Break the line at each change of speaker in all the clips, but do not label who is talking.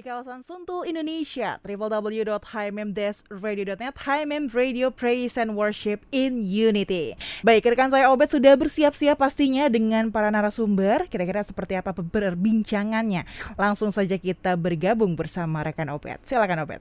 Dari kawasan Sentul, Indonesia. www.hmmdesradio.net HMM Radio Praise and Worship in Unity. Baik, rekan saya Obet sudah bersiap-siap pastinya dengan para narasumber. Kira-kira seperti apa perbincangannya? Langsung saja kita bergabung bersama rekan Obet. Silakan Obet.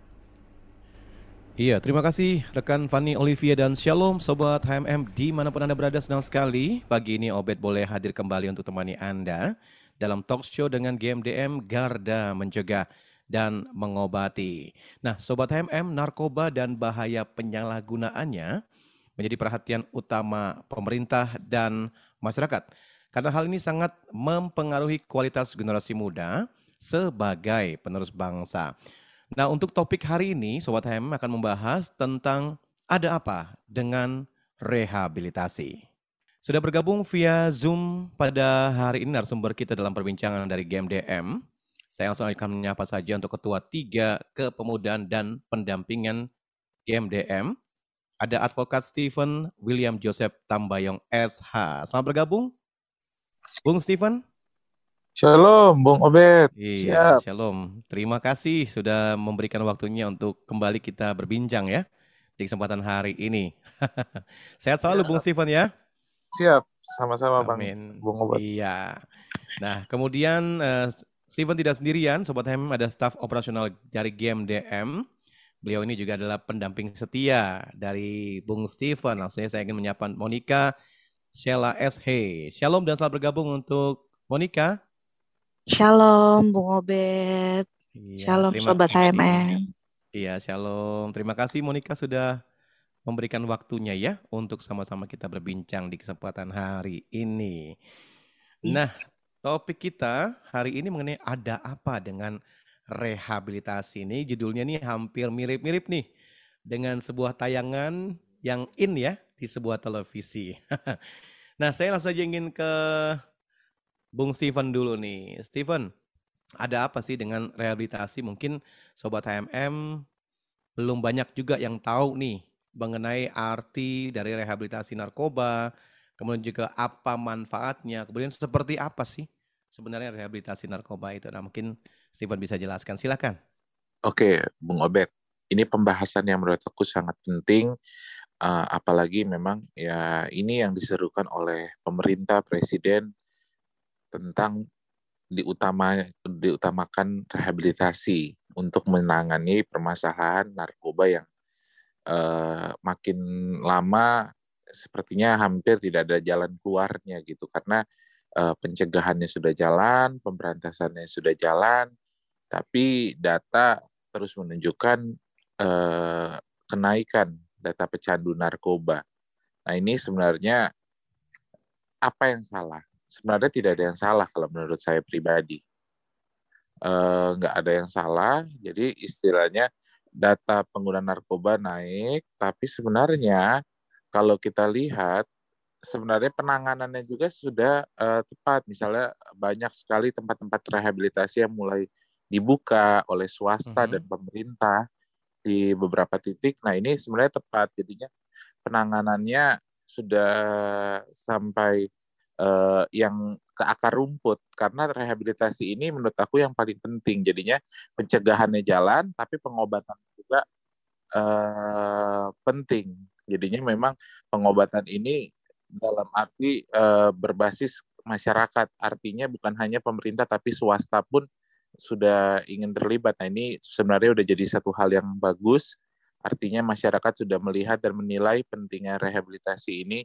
Iya, terima kasih rekan Fanny Olivia dan Shalom Sobat HMM di mana pun Anda berada senang sekali. Pagi ini Obet boleh hadir kembali untuk temani Anda dalam talk show dengan GMDM Garda Mencegah dan Mengobati. Nah, Sobat HMM, narkoba dan bahaya penyalahgunaannya menjadi perhatian utama pemerintah dan masyarakat. Karena hal ini sangat mempengaruhi kualitas generasi muda sebagai penerus bangsa. Nah, untuk topik hari ini, Sobat HMM akan membahas tentang ada apa dengan rehabilitasi. Sudah bergabung via Zoom pada hari ini narasumber kita dalam perbincangan dari GMDM. Saya langsung akan menyapa saja untuk Ketua Tiga Kepemudaan dan Pendampingan GMDM. Ada Advokat Stephen William Joseph Tambayong SH. Selamat bergabung, Bung Stephen.
Shalom, Bung Obed.
Iya, Siap. shalom. Terima kasih sudah memberikan waktunya untuk kembali kita berbincang ya di kesempatan hari ini. Sehat selalu. Bung Stephen ya.
Siap, sama-sama Bang Bung Obat.
Iya. Nah, kemudian uh, Steven tidak sendirian, Sobat HM ada staf operasional dari GMDM. Beliau ini juga adalah pendamping setia dari Bung Steven. Langsung saya ingin menyapa Monica Sheila SH. Shalom dan selamat bergabung untuk Monica.
Shalom Bung Obet. Iya, shalom Sobat HMM.
Iya, shalom. Terima kasih Monica sudah memberikan waktunya ya untuk sama-sama kita berbincang di kesempatan hari ini. Iya. Nah, topik kita hari ini mengenai ada apa dengan rehabilitasi ini. Judulnya nih hampir mirip-mirip nih dengan sebuah tayangan yang in ya di sebuah televisi. nah, saya langsung saja ingin ke Bung Steven dulu nih. Steven, ada apa sih dengan rehabilitasi? Mungkin Sobat HMM belum banyak juga yang tahu nih mengenai arti dari rehabilitasi narkoba, kemudian juga apa manfaatnya, kemudian seperti apa sih sebenarnya rehabilitasi narkoba itu. Nah mungkin Steven bisa jelaskan, silakan.
Oke, Bung Obet, ini pembahasan yang menurut aku sangat penting, uh, apalagi memang ya ini yang diserukan oleh pemerintah, presiden tentang diutama diutamakan rehabilitasi untuk menangani permasalahan narkoba yang uh, makin lama sepertinya hampir tidak ada jalan keluarnya gitu karena uh, pencegahannya sudah jalan, pemberantasannya sudah jalan, tapi data terus menunjukkan uh, kenaikan data pecandu narkoba. Nah ini sebenarnya apa yang salah? Sebenarnya tidak ada yang salah kalau menurut saya pribadi. Nggak uh, ada yang salah, jadi istilahnya data pengguna narkoba naik, tapi sebenarnya kalau kita lihat sebenarnya penanganannya juga sudah uh, tepat. Misalnya banyak sekali tempat-tempat rehabilitasi yang mulai dibuka oleh swasta mm -hmm. dan pemerintah di beberapa titik. Nah ini sebenarnya tepat. Jadinya penanganannya sudah sampai uh, yang ke akar rumput karena rehabilitasi ini menurut aku yang paling penting jadinya pencegahannya jalan tapi pengobatan juga uh, penting jadinya memang pengobatan ini dalam arti uh, berbasis masyarakat. Artinya bukan hanya pemerintah tapi swasta pun sudah ingin terlibat. Nah ini sebenarnya sudah jadi satu hal yang bagus. Artinya masyarakat sudah melihat dan menilai pentingnya rehabilitasi ini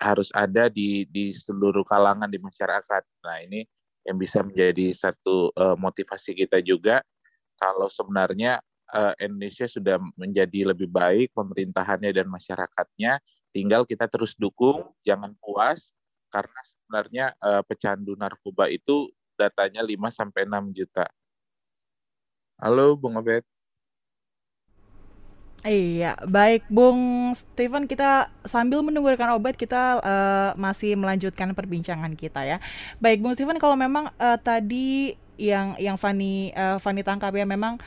harus ada di di seluruh kalangan di masyarakat. Nah, ini yang bisa menjadi satu uh, motivasi kita juga. Kalau sebenarnya uh, Indonesia sudah menjadi lebih baik pemerintahannya dan masyarakatnya, tinggal kita terus dukung, jangan puas karena sebenarnya uh, pecandu narkoba itu datanya 5 sampai 6 juta. Halo Bung Obed.
Iya, baik Bung Steven, kita sambil menunggu rekan obat kita uh, masih melanjutkan perbincangan kita ya. Baik Bung Steven, kalau memang uh, tadi yang yang Fani uh, Fani tangkap ya memang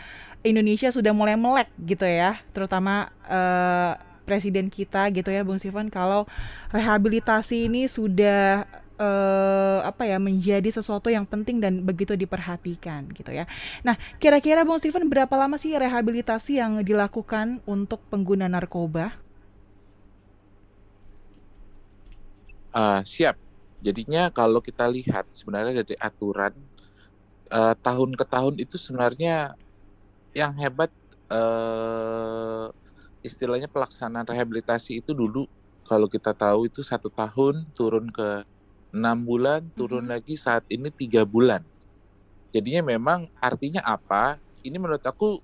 Indonesia sudah mulai melek gitu ya, terutama uh, presiden kita gitu ya Bung Steven kalau rehabilitasi ini sudah uh, apa ya menjadi sesuatu yang penting dan begitu diperhatikan gitu ya. Nah, kira-kira Bung Steven berapa lama sih rehabilitasi yang dilakukan untuk pengguna narkoba?
Uh, siap. Jadinya kalau kita lihat sebenarnya dari aturan uh, tahun ke tahun itu sebenarnya yang hebat uh, istilahnya pelaksanaan rehabilitasi itu dulu kalau kita tahu itu satu tahun turun ke enam bulan turun mm -hmm. lagi saat ini tiga bulan. Jadinya memang artinya apa? Ini menurut aku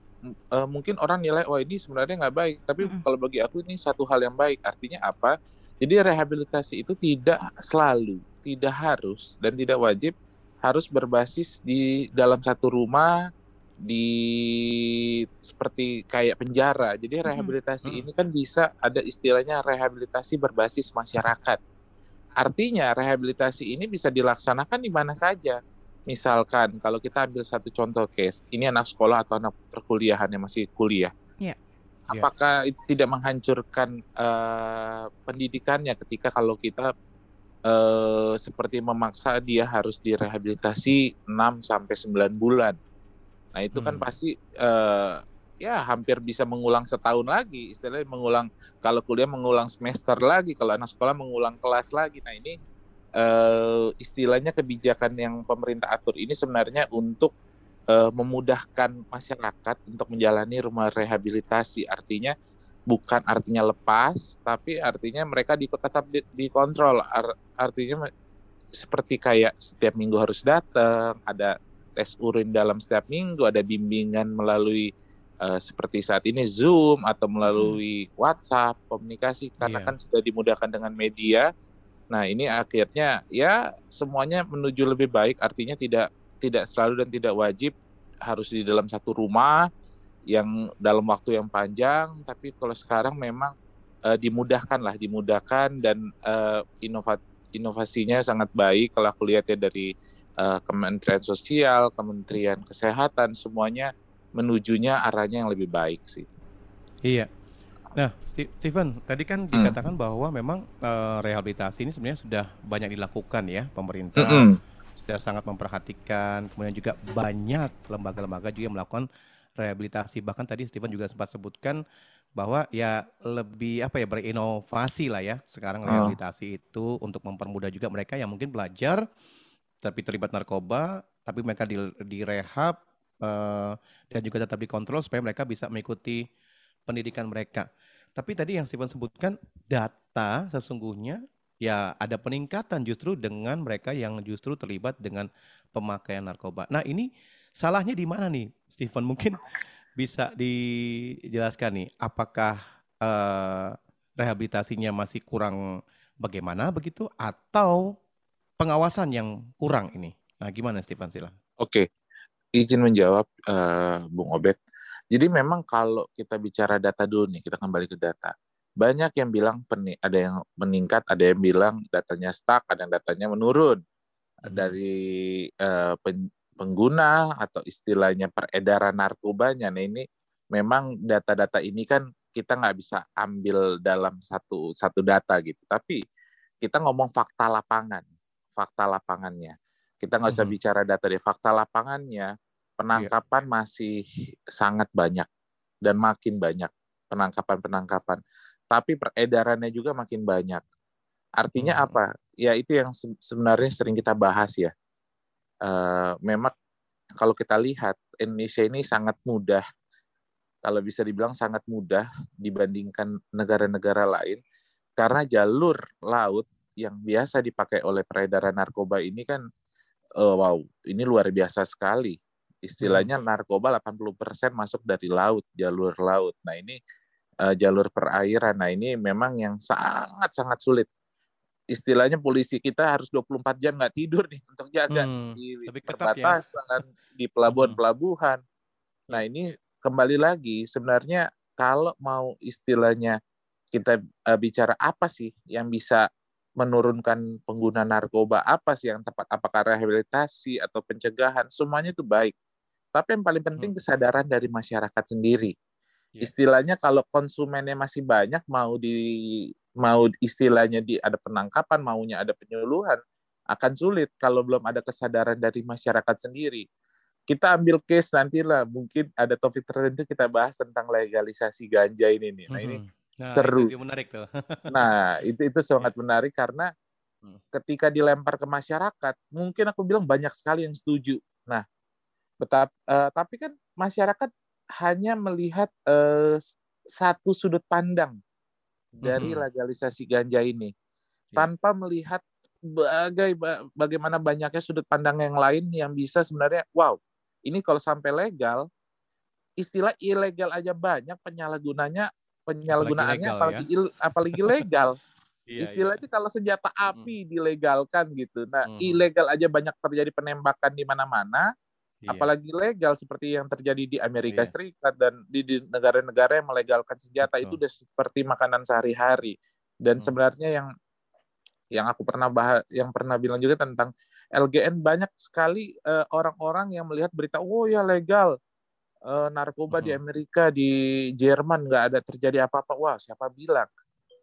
uh, mungkin orang nilai wah ini sebenarnya nggak baik. Tapi mm -hmm. kalau bagi aku ini satu hal yang baik. Artinya apa? Jadi rehabilitasi itu tidak selalu tidak harus dan tidak wajib harus berbasis di dalam satu rumah di seperti kayak penjara. Jadi rehabilitasi hmm. ini kan bisa ada istilahnya rehabilitasi berbasis masyarakat. Artinya rehabilitasi ini bisa dilaksanakan di mana saja. Misalkan kalau kita ambil satu contoh case, ini anak sekolah atau anak perkuliahan yang masih kuliah. Yeah. Apakah yeah. itu tidak menghancurkan uh, pendidikannya ketika kalau kita uh, seperti memaksa dia harus direhabilitasi 6 sampai 9 bulan. Nah, itu kan hmm. pasti uh, ya hampir bisa mengulang setahun lagi. Istilahnya mengulang kalau kuliah mengulang semester lagi kalau anak sekolah mengulang kelas lagi. Nah ini uh, istilahnya kebijakan yang pemerintah atur ini sebenarnya untuk uh, memudahkan masyarakat untuk menjalani rumah rehabilitasi. Artinya bukan artinya lepas tapi artinya mereka di, tetap di, dikontrol. Ar, artinya seperti kayak setiap minggu harus datang ada tes urin dalam setiap minggu ada bimbingan melalui uh, seperti saat ini Zoom atau melalui hmm. WhatsApp komunikasi karena yeah. kan sudah dimudahkan dengan media. Nah, ini akhirnya ya semuanya menuju lebih baik artinya tidak tidak selalu dan tidak wajib harus di dalam satu rumah yang dalam waktu yang panjang, tapi kalau sekarang memang uh, dimudahkan lah, dimudahkan dan uh, inovat inovasinya sangat baik kalau aku lihat ya dari uh, Kementerian Sosial, Kementerian Kesehatan semuanya menujunya arahnya yang lebih baik sih.
Iya. Nah, Steven, tadi kan hmm. dikatakan bahwa memang uh, rehabilitasi ini sebenarnya sudah banyak dilakukan ya pemerintah. Mm -hmm. Sudah sangat memperhatikan, kemudian juga banyak lembaga-lembaga juga melakukan rehabilitasi. Bahkan tadi Steven juga sempat sebutkan bahwa ya lebih apa ya berinovasi lah ya sekarang oh. rehabilitasi oh. itu untuk mempermudah juga mereka yang mungkin belajar tapi terlibat narkoba, tapi mereka di, direhab uh, dan juga tetap dikontrol supaya mereka bisa mengikuti pendidikan mereka. Tapi tadi yang Steven sebutkan data sesungguhnya ya ada peningkatan justru dengan mereka yang justru terlibat dengan pemakaian narkoba. Nah ini salahnya di mana nih Steven? Mungkin bisa dijelaskan nih apakah uh, rehabilitasinya masih kurang bagaimana begitu atau pengawasan yang kurang ini? Nah gimana Steven Sila?
Oke, izin menjawab uh, Bung Obed. Jadi memang kalau kita bicara data dulu nih, kita kembali ke data. Banyak yang bilang ada yang meningkat, ada yang bilang datanya stuck, ada yang datanya menurun hmm. dari uh, pengguna atau istilahnya peredaran narkobanya. Nah ini memang data-data ini kan kita nggak bisa ambil dalam satu satu data gitu. Tapi kita ngomong fakta lapangan, fakta lapangannya. Kita nggak usah hmm. bicara data deh, fakta lapangannya penangkapan yeah. masih sangat banyak dan makin banyak penangkapan-penangkapan. Tapi peredarannya juga makin banyak. Artinya hmm. apa? Ya itu yang sebenarnya sering kita bahas ya. Uh, memang kalau kita lihat Indonesia ini sangat mudah, kalau bisa dibilang sangat mudah dibandingkan negara-negara lain, karena jalur laut yang biasa dipakai oleh peredaran narkoba ini kan, uh, wow, ini luar biasa sekali istilahnya hmm. narkoba 80% masuk dari laut, jalur laut. Nah, ini uh, jalur perairan. Nah, ini memang yang sangat-sangat sulit. istilahnya polisi kita harus 24 jam nggak tidur nih untuk jaga hmm, di ya. perbatasan, ya. di pelabuhan-pelabuhan. Nah ini kembali lagi sebenarnya kalau mau istilahnya kita uh, bicara apa sih yang bisa menurunkan pengguna narkoba apa sih yang tepat apakah rehabilitasi atau pencegahan semuanya itu baik tapi yang paling penting hmm. kesadaran dari masyarakat sendiri yeah. istilahnya kalau konsumennya masih banyak mau di mau istilahnya di ada penangkapan maunya ada penyuluhan akan sulit kalau belum ada kesadaran dari masyarakat sendiri kita ambil case nantilah mungkin ada topik tertentu kita bahas tentang legalisasi ganja ini nih nah ini hmm. Nah, seru. Itu
menarik tuh.
nah, itu itu sangat menarik karena hmm. ketika dilempar ke masyarakat, mungkin aku bilang banyak sekali yang setuju. Nah, betap, uh, tapi kan masyarakat hanya melihat uh, satu sudut pandang dari hmm. legalisasi ganja ini, ya. tanpa melihat bagai bagaimana banyaknya sudut pandang yang lain yang bisa sebenarnya, wow, ini kalau sampai legal, istilah ilegal aja banyak penyalahgunanya penyalahgunaannya apalagi, legal, ya? apalagi legal. iya, Istilahnya iya. kalau senjata api hmm. dilegalkan gitu. Nah, hmm. ilegal aja banyak terjadi penembakan di mana-mana. Iya. Apalagi legal seperti yang terjadi di Amerika iya. Serikat dan di negara-negara yang melegalkan senjata Betul. itu udah seperti makanan sehari-hari. Dan hmm. sebenarnya yang yang aku pernah bahas, yang pernah bilang juga tentang LGN banyak sekali uh, orang-orang yang melihat berita, oh ya legal, uh, narkoba di Amerika, di Jerman nggak ada terjadi apa-apa. Wah, siapa bilang?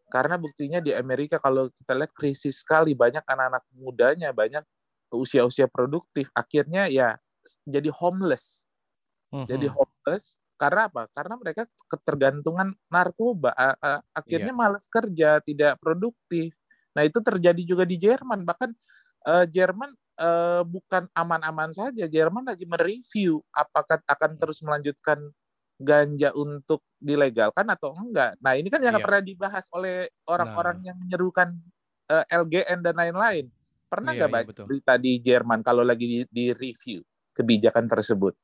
Karena buktinya di Amerika kalau kita lihat krisis sekali, banyak anak-anak mudanya, banyak usia-usia produktif, akhirnya ya jadi homeless. Jadi homeless karena apa? Karena mereka ketergantungan narkoba, akhirnya yeah. malas kerja, tidak produktif. Nah itu terjadi juga di Jerman, bahkan uh, Jerman uh, bukan aman-aman saja. Jerman lagi mereview apakah akan terus melanjutkan ganja untuk dilegalkan atau enggak. Nah ini kan yang iya. pernah dibahas oleh orang-orang nah. yang menyerukan eh, LGN dan lain-lain. Pernah iya, nggak iya, baca berita di Jerman kalau lagi di, di review kebijakan tersebut?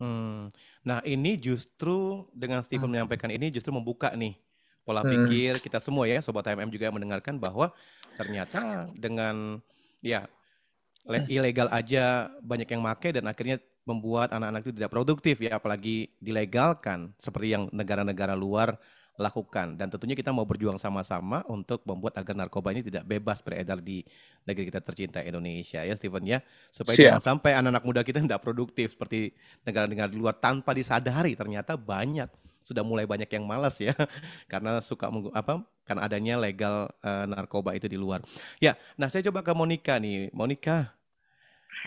Hmm. Nah ini justru dengan Stephen hmm. menyampaikan ini justru membuka nih pola hmm. pikir kita semua ya sobat HMM juga yang mendengarkan bahwa ternyata dengan ya. Ilegal aja banyak yang make dan akhirnya membuat anak-anak itu tidak produktif ya apalagi dilegalkan seperti yang negara-negara luar lakukan. Dan tentunya kita mau berjuang sama-sama untuk membuat agar narkoba ini tidak bebas beredar di negeri kita tercinta Indonesia ya Steven ya. Supaya Siap. jangan sampai anak-anak muda kita tidak produktif seperti negara-negara luar tanpa disadari ternyata banyak sudah mulai banyak yang malas ya karena suka apa karena adanya legal uh, narkoba itu di luar. Ya, nah saya coba ke Monica nih. Monica,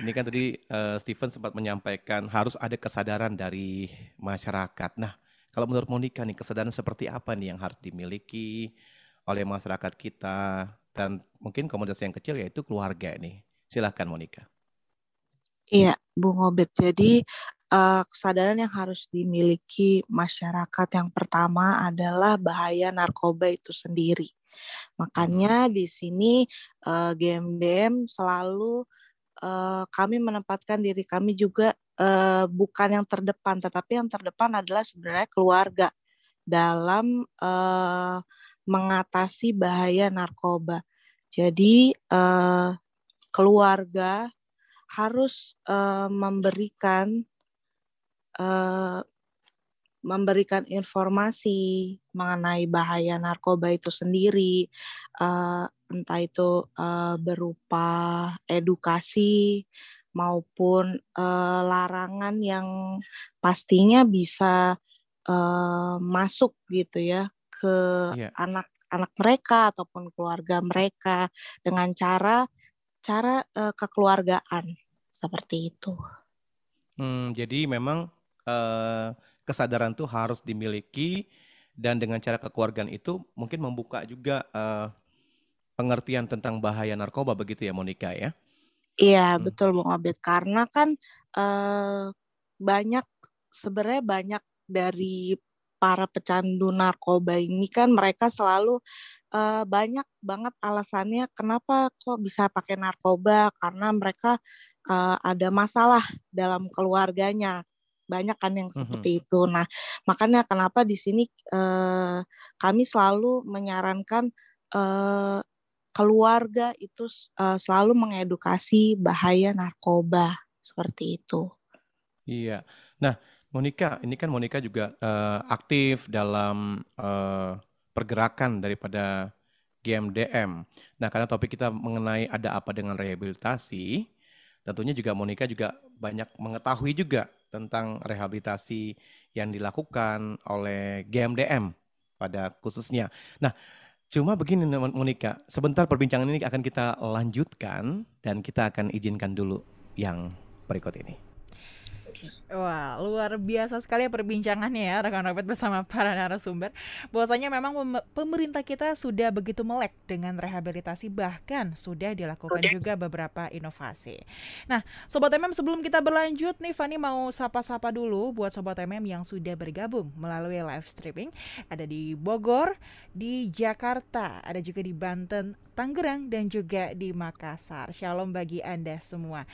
ini kan tadi uh, Steven sempat menyampaikan harus ada kesadaran dari masyarakat. Nah, kalau menurut Monica nih kesadaran seperti apa nih yang harus dimiliki oleh masyarakat kita dan mungkin komunitas yang kecil yaitu keluarga nih. Silahkan Monica.
Iya, Bung Obet. Jadi uh, kesadaran yang harus dimiliki masyarakat yang pertama adalah bahaya narkoba itu sendiri. Makanya di sini uh, eh, GMDM selalu uh, kami menempatkan diri kami juga uh, bukan yang terdepan, tetapi yang terdepan adalah sebenarnya keluarga dalam uh, mengatasi bahaya narkoba. Jadi uh, keluarga harus uh, memberikan uh, memberikan informasi mengenai bahaya narkoba itu sendiri, uh, entah itu uh, berupa edukasi maupun uh, larangan yang pastinya bisa uh, masuk gitu ya ke yeah. anak-anak mereka ataupun keluarga mereka dengan cara cara uh, kekeluargaan seperti itu.
Hmm, jadi memang uh, kesadaran tuh harus dimiliki dan dengan cara kekeluargaan itu mungkin membuka juga uh, pengertian tentang bahaya narkoba begitu ya Monica ya?
Iya hmm. betul Bung Obed karena kan uh, banyak sebenarnya banyak dari para pecandu narkoba ini kan mereka selalu uh, banyak banget alasannya kenapa kok bisa pakai narkoba karena mereka uh, ada masalah dalam keluarganya banyak kan yang seperti mm-hmm. itu. Nah, makanya kenapa di sini uh, kami selalu menyarankan uh, keluarga itu uh, selalu mengedukasi bahaya narkoba seperti itu.
Iya. Nah, Monica, ini kan Monica juga uh, aktif dalam uh, pergerakan daripada GMDM. Nah, karena topik kita mengenai ada apa dengan rehabilitasi, tentunya juga Monica juga banyak mengetahui juga tentang rehabilitasi yang dilakukan oleh GMDM pada khususnya. Nah, cuma begini Monica, sebentar perbincangan ini akan kita lanjutkan dan kita akan izinkan dulu yang berikut ini.
Wah, luar biasa sekali ya perbincangannya ya rekan Robert bersama para narasumber. Bahwasanya memang pemerintah kita sudah begitu melek dengan rehabilitasi bahkan sudah dilakukan juga beberapa inovasi. Nah, sobat MM sebelum kita berlanjut nih Fani mau sapa-sapa dulu buat sobat MM yang sudah bergabung melalui live streaming ada di Bogor, di Jakarta, ada juga di Banten, Tangerang dan juga di Makassar. Shalom bagi Anda semua.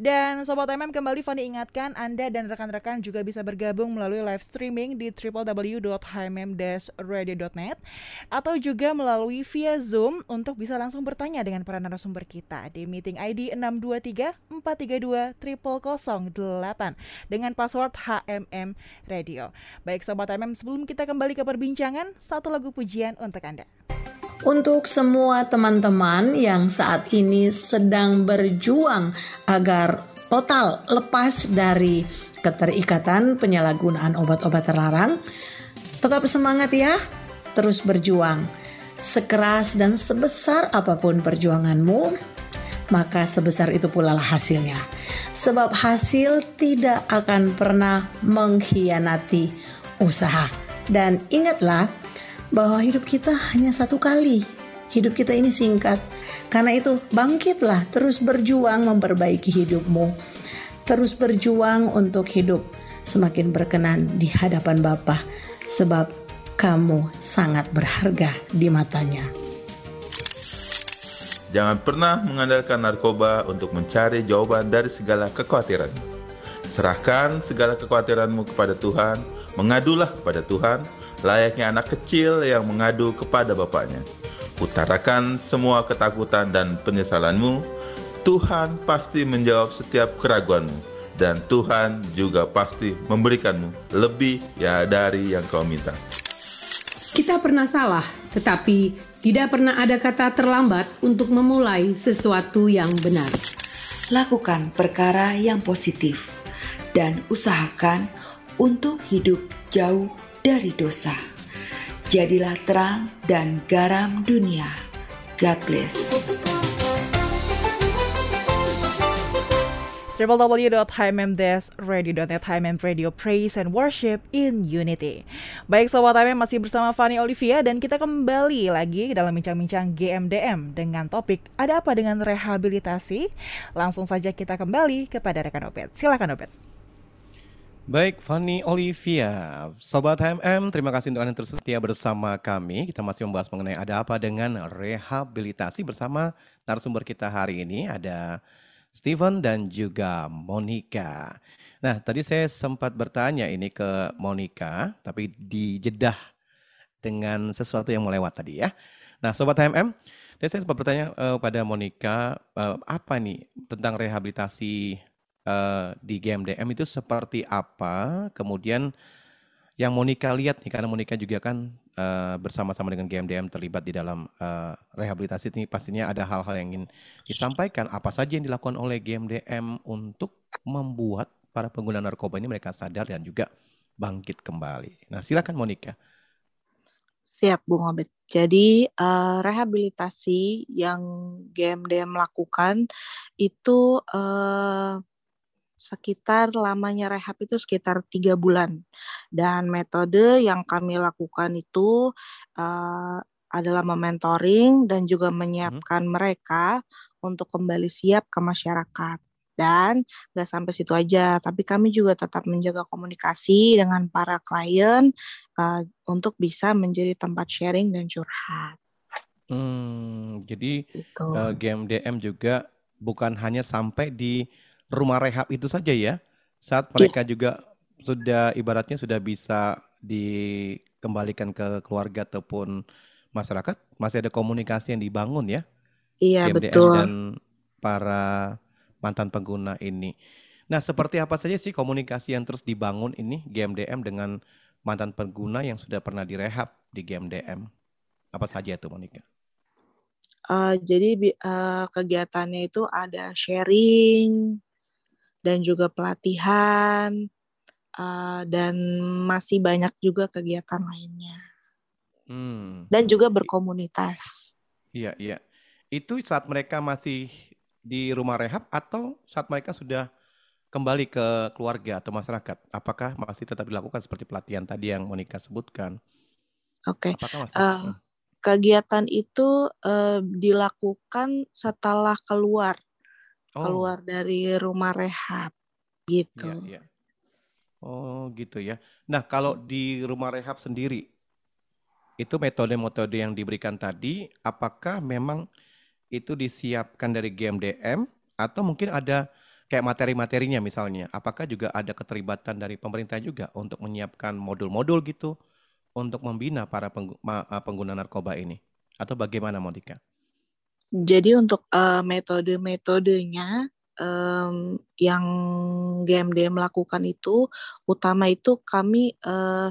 Dan Sobat MM kembali Fani ingatkan Anda dan rekan-rekan juga bisa bergabung melalui live streaming di www.hmm-radio.net atau juga melalui via Zoom untuk bisa langsung bertanya dengan para narasumber kita di meeting ID 623 432 0008 dengan password HMM Radio. Baik Sobat MM sebelum kita kembali ke perbincangan, satu lagu pujian untuk Anda.
Untuk semua teman-teman yang saat ini sedang berjuang agar total lepas dari keterikatan penyalahgunaan obat-obat terlarang, tetap semangat ya, terus berjuang. Sekeras dan sebesar apa pun perjuanganmu, maka sebesar itu pula lah hasilnya. Sebab hasil tidak akan pernah mengkhianati usaha. Dan ingatlah, bahwa hidup kita hanya satu kali. Hidup kita ini singkat. Karena itu, bangkitlah, terus berjuang memperbaiki hidupmu. Terus berjuang untuk hidup semakin berkenan di hadapan Bapa, sebab kamu sangat berharga di matanya.
Jangan pernah mengandalkan narkoba untuk mencari jawaban dari segala kekhawatiran. Serahkan segala kekhawatiranmu kepada Tuhan, mengadulah kepada Tuhan, layaknya anak kecil yang mengadu kepada bapaknya. Utarakan semua ketakutan dan penyesalanmu, Tuhan pasti menjawab setiap keraguanmu, dan Tuhan juga pasti memberikanmu lebih ya dari yang kau minta.
Kita pernah salah, tetapi tidak pernah ada kata terlambat untuk memulai sesuatu yang benar.
Lakukan perkara yang positif dan usahakan untuk hidup jauh dari dosa. Jadilah terang dan garam dunia. God bless.
www.himmemdesradio.net HMM Radio Praise and Worship in Unity. Baik Sobat HMM masih bersama Fanny Olivia dan kita kembali lagi dalam bincang-bincang GMDM dengan topik ada apa dengan rehabilitasi? Langsung saja kita kembali kepada rekan Obet. Silakan Obet.
Baik, Fanny Olivia, Sobat HMM, terima kasih untuk Anda terus setia bersama kami. Kita masih membahas mengenai ada apa dengan rehabilitasi bersama narasumber kita hari ini. Ada Steven dan juga Monica. Nah, tadi saya sempat bertanya ini ke Monica, tapi dijedah dengan sesuatu yang melewat tadi ya. Nah, Sobat HMM, tadi saya sempat bertanya uh, pada Monica, uh, apa nih tentang rehabilitasi uh, di GMDM itu seperti apa? Kemudian yang Monica lihat nih karena Monica juga kan uh, bersama-sama dengan GMDM terlibat di dalam uh, rehabilitasi ini pastinya ada hal-hal yang ingin disampaikan apa saja yang dilakukan oleh GMDM untuk membuat para pengguna narkoba ini mereka sadar dan juga bangkit kembali. Nah, silakan Monica.
Siap, Bung Obet. Jadi uh, rehabilitasi yang GMDM lakukan itu uh, sekitar lamanya rehab itu sekitar tiga bulan dan metode yang kami lakukan itu uh, adalah mementoring dan juga hmm. menyiapkan hmm. mereka untuk kembali siap ke masyarakat dan nggak sampai situ aja tapi kami juga tetap menjaga komunikasi dengan para klien uh, untuk bisa menjadi tempat sharing dan curhat.
Hmm, jadi gitu. uh, GMDM juga bukan hanya sampai di rumah rehab itu saja ya. Saat iya. mereka yeah. juga sudah ibaratnya sudah bisa dikembalikan ke keluarga ataupun masyarakat, masih ada komunikasi yang dibangun ya
Iya, betul.
dan para mantan pengguna ini. Nah, seperti apa saja sih komunikasi yang terus dibangun ini GMDM dengan mantan pengguna yang sudah pernah direhab di GMDM? Apa saja itu, Monica?
Uh, jadi uh, kegiatannya itu ada sharing dan juga pelatihan uh, dan masih banyak juga kegiatan lainnya.
Hmm.
Dan juga berkomunitas.
Iya, iya. Itu saat mereka masih di rumah rehab atau saat mereka sudah kembali ke keluarga atau masyarakat? Apakah masih tetap dilakukan seperti pelatihan tadi yang Monica sebutkan?
Oke. Okay.
Apakah masih?
Uh, kegiatan itu uh, dilakukan setelah keluar, oh. keluar dari rumah rehab, gitu.
Iya, iya. Oh, gitu ya. Nah, kalau di rumah rehab sendiri, itu metode-metode yang diberikan tadi, apakah memang itu disiapkan dari GMDM atau mungkin ada kayak materi-materinya misalnya? Apakah juga ada keterlibatan dari pemerintah juga untuk menyiapkan modul-modul gitu untuk membina para pengguna narkoba ini? Atau bagaimana Monika?
Jadi untuk uh, metode-metodenya um, yang GMDM lakukan itu utama itu kami uh,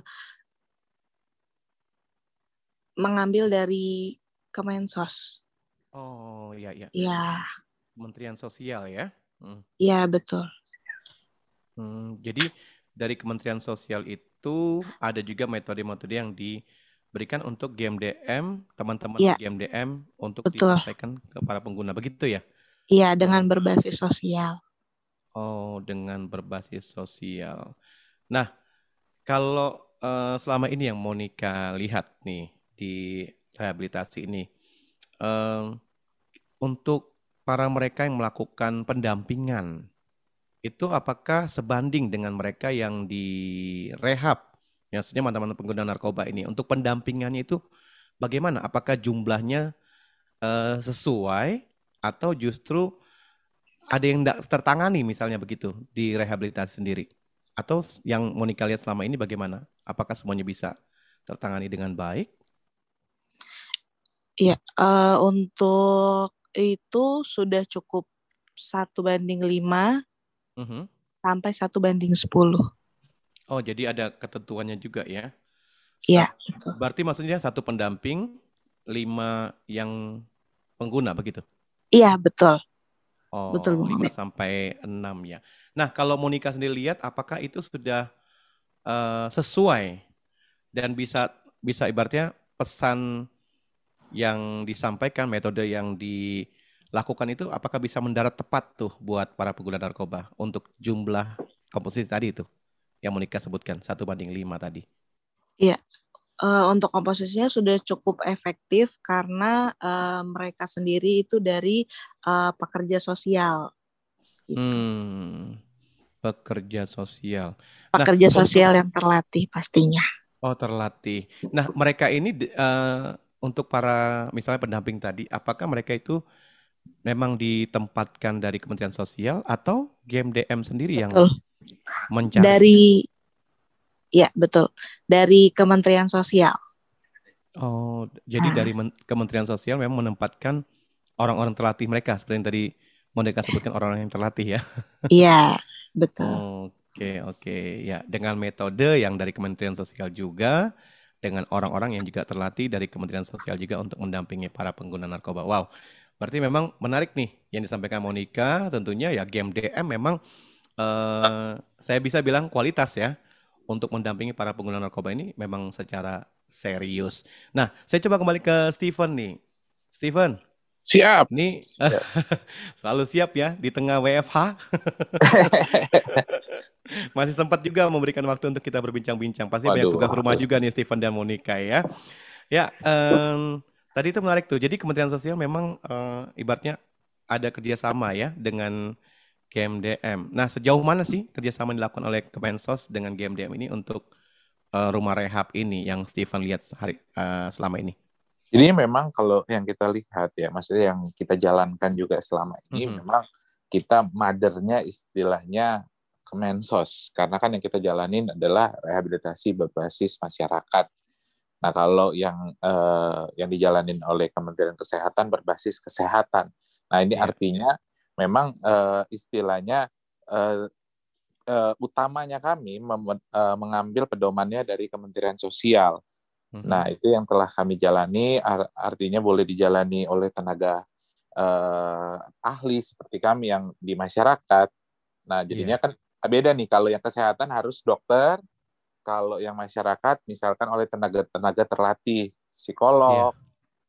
mengambil dari Kemensos.
Oh iya iya.
Iya.
Kementerian Sosial ya.
Iya hmm. betul.
Hmm, jadi dari Kementerian Sosial itu ada juga metode-metode yang diberikan untuk GMDM, teman-teman ya. GMDM untuk betul. disampaikan ke para pengguna, begitu ya?
Iya, dengan berbasis sosial.
Oh, dengan berbasis sosial. Nah, kalau uh, selama ini yang Monica lihat nih, di rehabilitasi ini. Um, untuk para mereka yang melakukan pendampingan, itu apakah sebanding dengan mereka yang direhab? Maksudnya teman-teman pengguna narkoba ini. Untuk pendampingannya itu bagaimana? Apakah jumlahnya uh, sesuai atau justru ada yang tidak tertangani misalnya begitu di rehabilitasi sendiri? Atau yang Monica lihat selama ini bagaimana? Apakah semuanya bisa tertangani dengan baik
Iya, uh, untuk itu sudah cukup satu banding lima uh -huh. sampai satu banding sepuluh.
Oh, jadi ada ketentuannya juga ya?
Iya.
Berarti maksudnya satu pendamping, lima yang pengguna begitu?
Iya, betul.
Oh, betul lima sampai enam ya. Nah, kalau Monica sendiri lihat, apakah itu sudah uh, sesuai dan bisa bisa ibaratnya pesan yang disampaikan, metode yang dilakukan itu apakah bisa mendarat tepat tuh buat para pengguna narkoba untuk jumlah komposisi tadi itu yang Monika sebutkan satu banding lima tadi?
Iya, uh, untuk komposisinya sudah cukup efektif karena uh, mereka sendiri itu dari uh, pekerja sosial.
Gitu. Hmm, pekerja sosial.
Nah, pekerja nah, sosial untuk... yang terlatih pastinya.
Oh terlatih. Nah mereka ini uh, untuk para misalnya pendamping tadi, apakah mereka itu memang ditempatkan dari Kementerian Sosial atau GMDM sendiri yang mencari?
Dari ya betul dari Kementerian Sosial.
Oh, jadi ah. dari Kementerian Sosial memang menempatkan orang-orang terlatih mereka seperti yang tadi Monika sebutkan orang-orang yang terlatih ya.
Iya, betul.
Oke, oke. Ya, dengan metode yang dari Kementerian Sosial juga dengan orang-orang yang juga terlatih dari Kementerian Sosial juga untuk mendampingi para pengguna narkoba. Wow, berarti memang menarik nih yang disampaikan Monica. Tentunya ya game DM memang uh, saya bisa bilang kualitas ya untuk mendampingi para pengguna narkoba ini memang secara serius. Nah, saya coba kembali ke Steven nih. Steven,
Siap.
Nih selalu siap ya di tengah WFH. Masih sempat juga memberikan waktu untuk kita berbincang-bincang. Pasti Waduh, banyak tugas rumah juga nih Stephen dan Monica ya. Ya, um, tadi itu menarik tuh. Jadi Kementerian Sosial memang uh, ibaratnya ada kerjasama ya dengan GMDM. Nah, sejauh mana sih kerjasama yang dilakukan oleh Kemensos dengan GMDM ini untuk uh, rumah rehab ini yang Stephen lihat hari uh, selama ini?
Jadi memang kalau yang kita lihat ya, maksudnya yang kita jalankan juga selama ini mm -hmm. memang kita madernya istilahnya Kemensos karena kan yang kita jalanin adalah rehabilitasi berbasis masyarakat. Nah, kalau yang uh, yang dijalanin oleh Kementerian Kesehatan berbasis kesehatan. Nah, ini yeah. artinya memang uh, istilahnya uh, uh, utamanya kami mem- uh, mengambil pedomannya dari Kementerian Sosial. Mm-hmm. Nah, itu yang telah kami jalani artinya boleh dijalani oleh tenaga uh, ahli seperti kami yang di masyarakat. Nah, jadinya yeah. kan beda nih kalau yang kesehatan harus dokter, kalau yang masyarakat misalkan oleh tenaga-tenaga terlatih psikolog,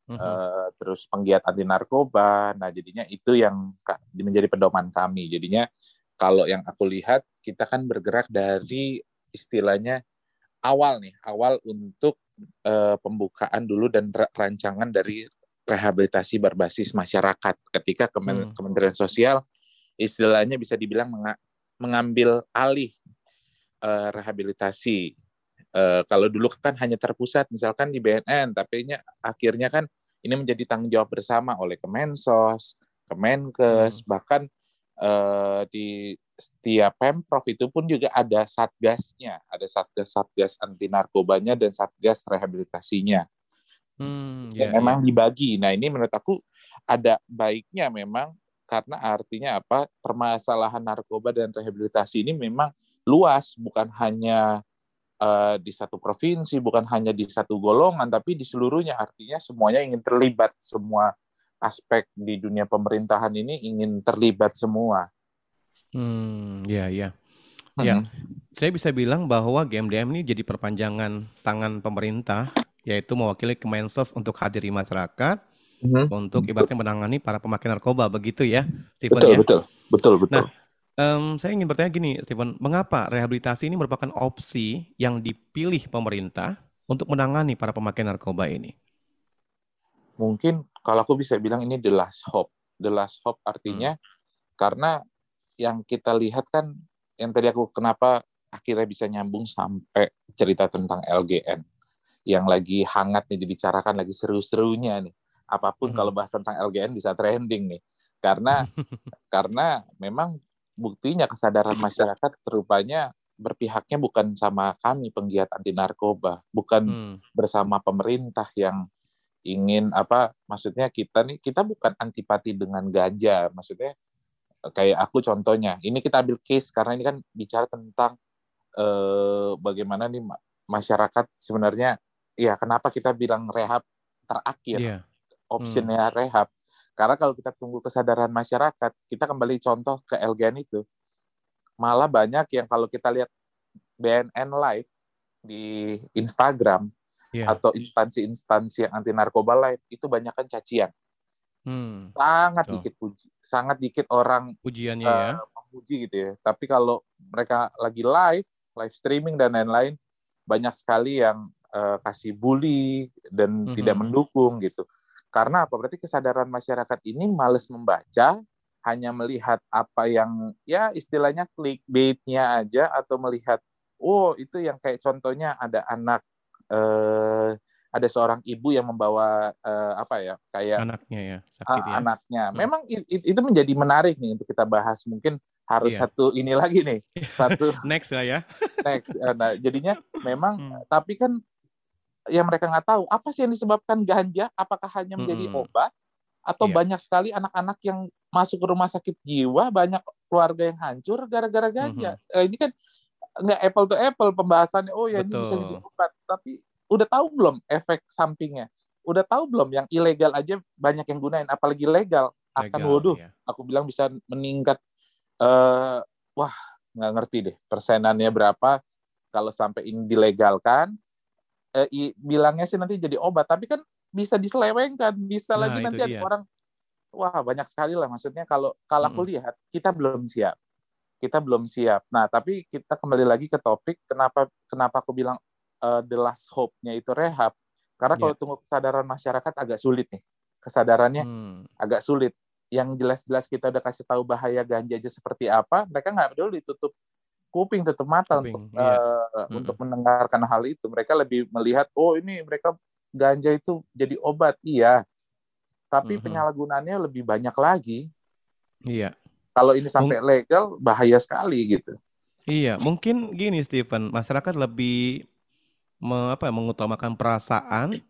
yeah. uh, uh, terus penggiat anti narkoba. Nah, jadinya itu yang menjadi pedoman kami. Jadinya kalau yang aku lihat kita kan bergerak dari istilahnya awal nih, awal untuk uh, pembukaan dulu dan rancangan dari rehabilitasi berbasis masyarakat ketika Kemen hmm. Kementerian Sosial istilahnya bisa dibilang mengambil alih uh, rehabilitasi. Uh, kalau dulu kan hanya terpusat misalkan di BNN, tapi akhirnya kan ini menjadi tanggung jawab bersama oleh Kemensos, Kemenkes, hmm. bahkan uh, di setiap pemprov itu pun juga ada satgasnya, ada satgas-satgas anti narkobanya dan satgas rehabilitasinya. Hmm, yeah, memang yeah. dibagi. Nah ini menurut aku ada baiknya memang karena artinya apa permasalahan narkoba dan rehabilitasi ini memang luas, bukan hanya uh, di satu provinsi, bukan hanya di satu golongan, tapi di seluruhnya. Artinya semuanya ingin terlibat, semua aspek di dunia pemerintahan ini ingin terlibat semua.
Hmm, ya, ya. Ya, saya bisa bilang bahwa GMDM ini jadi perpanjangan tangan pemerintah, yaitu mewakili Kemensos untuk hadir di masyarakat, hmm. untuk ibaratnya menangani para pemakai narkoba, begitu ya,
Stephen betul, ya? Betul, betul, betul.
Nah, Um, saya ingin bertanya gini, Steven, mengapa rehabilitasi ini merupakan opsi yang dipilih pemerintah untuk menangani para pemakai narkoba ini?
Mungkin kalau aku bisa bilang ini the last hope. The last hope artinya hmm. karena yang kita lihat kan yang tadi aku kenapa akhirnya bisa nyambung sampai cerita tentang LGN yang lagi hangat nih dibicarakan lagi seru-serunya nih. Apa pun hmm. kalau bahas tentang LGN bisa trending nih. Karena karena memang buktinya kesadaran masyarakat terupanya berpihaknya bukan sama kami penggiat anti narkoba, bukan hmm. bersama pemerintah yang ingin apa maksudnya kita nih kita bukan antipati dengan ganja, maksudnya kayak aku contohnya. Ini kita ambil case karena ini kan bicara tentang eh, bagaimana nih masyarakat sebenarnya ya kenapa kita bilang rehab terakhir. Yeah. Optionnya hmm. rehab karena kalau kita tunggu kesadaran masyarakat, kita kembali contoh ke LGN itu, malah banyak yang kalau kita lihat BNN live di Instagram yeah. atau instansi-instansi yang anti narkoba live itu banyak kan cacian. Hmm. Sangat so. dikit puji, sangat dikit orang
pujiannya uh, ya
memuji gitu ya. Tapi kalau mereka lagi live, live streaming dan lain-lain, banyak sekali yang uh, kasih bully dan mm -hmm. tidak mendukung gitu. Karena apa? Berarti kesadaran masyarakat ini males membaca, hanya melihat apa yang ya istilahnya clickbait-nya aja atau melihat oh itu yang kayak contohnya ada anak eh, ada seorang ibu yang membawa eh, apa ya kayak
anaknya ya sakit ya.
anaknya. Hmm. Memang itu menjadi menarik nih untuk kita bahas. Mungkin harus iya. satu ini lagi nih satu
next ya ya
next nah jadinya memang hmm. tapi kan yang mereka nggak tahu apa sih yang disebabkan ganja apakah hanya menjadi hmm. obat atau yeah. banyak sekali anak-anak yang masuk ke rumah sakit jiwa banyak keluarga yang hancur gara-gara ganja hmm. eh, ini kan nggak apple to apple pembahasannya oh ya Betul. ini bisa jadi obat tapi udah tahu belum efek sampingnya udah tahu belum yang ilegal aja banyak yang gunain apalagi legal, akan waduh yeah. aku bilang bisa meningkat uh, wah nggak ngerti deh persenannya berapa kalau sampai ini dilegalkan eh, i, bilangnya sih nanti jadi obat, tapi kan bisa diselewengkan, bisa nah, lagi nanti ada orang wah banyak sekali lah maksudnya kalau kalau aku lihat kita belum siap. Kita belum siap. Nah, tapi kita kembali lagi ke topik kenapa kenapa aku bilang uh, the last hope-nya itu rehab. Karena yeah. kalau tunggu kesadaran masyarakat agak sulit nih. Kesadarannya hmm. agak sulit. Yang jelas-jelas kita udah kasih tahu bahaya ganja aja seperti apa, mereka nggak peduli ditutup kuping tutup mata kuping, untuk iya. uh, hmm. untuk mendengarkan hal itu. Mereka lebih melihat oh ini mereka ganja itu jadi obat. Iya. Tapi hmm. penyalahgunaannya lebih banyak lagi.
Iya.
Kalau ini sampai Mung legal bahaya sekali gitu.
Iya, mungkin gini Stephen, masyarakat lebih me, apa mengutamakan perasaan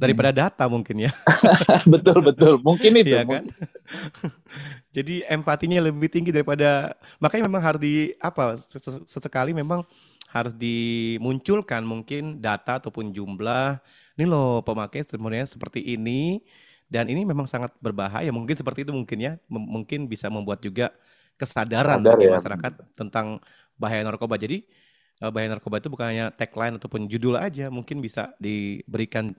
daripada data mungkin ya.
betul betul, mungkin itu.
Iya kan? Jadi empatinya lebih tinggi daripada makanya memang harus di apa sesekali memang harus dimunculkan mungkin data ataupun jumlah ini loh pemakai sebenarnya seperti ini dan ini memang sangat berbahaya mungkin seperti itu mungkin ya M mungkin bisa membuat juga kesadaran Sadar, bagi ya. masyarakat tentang bahaya narkoba jadi eh, bahaya narkoba itu bukan hanya tagline ataupun judul aja mungkin bisa diberikan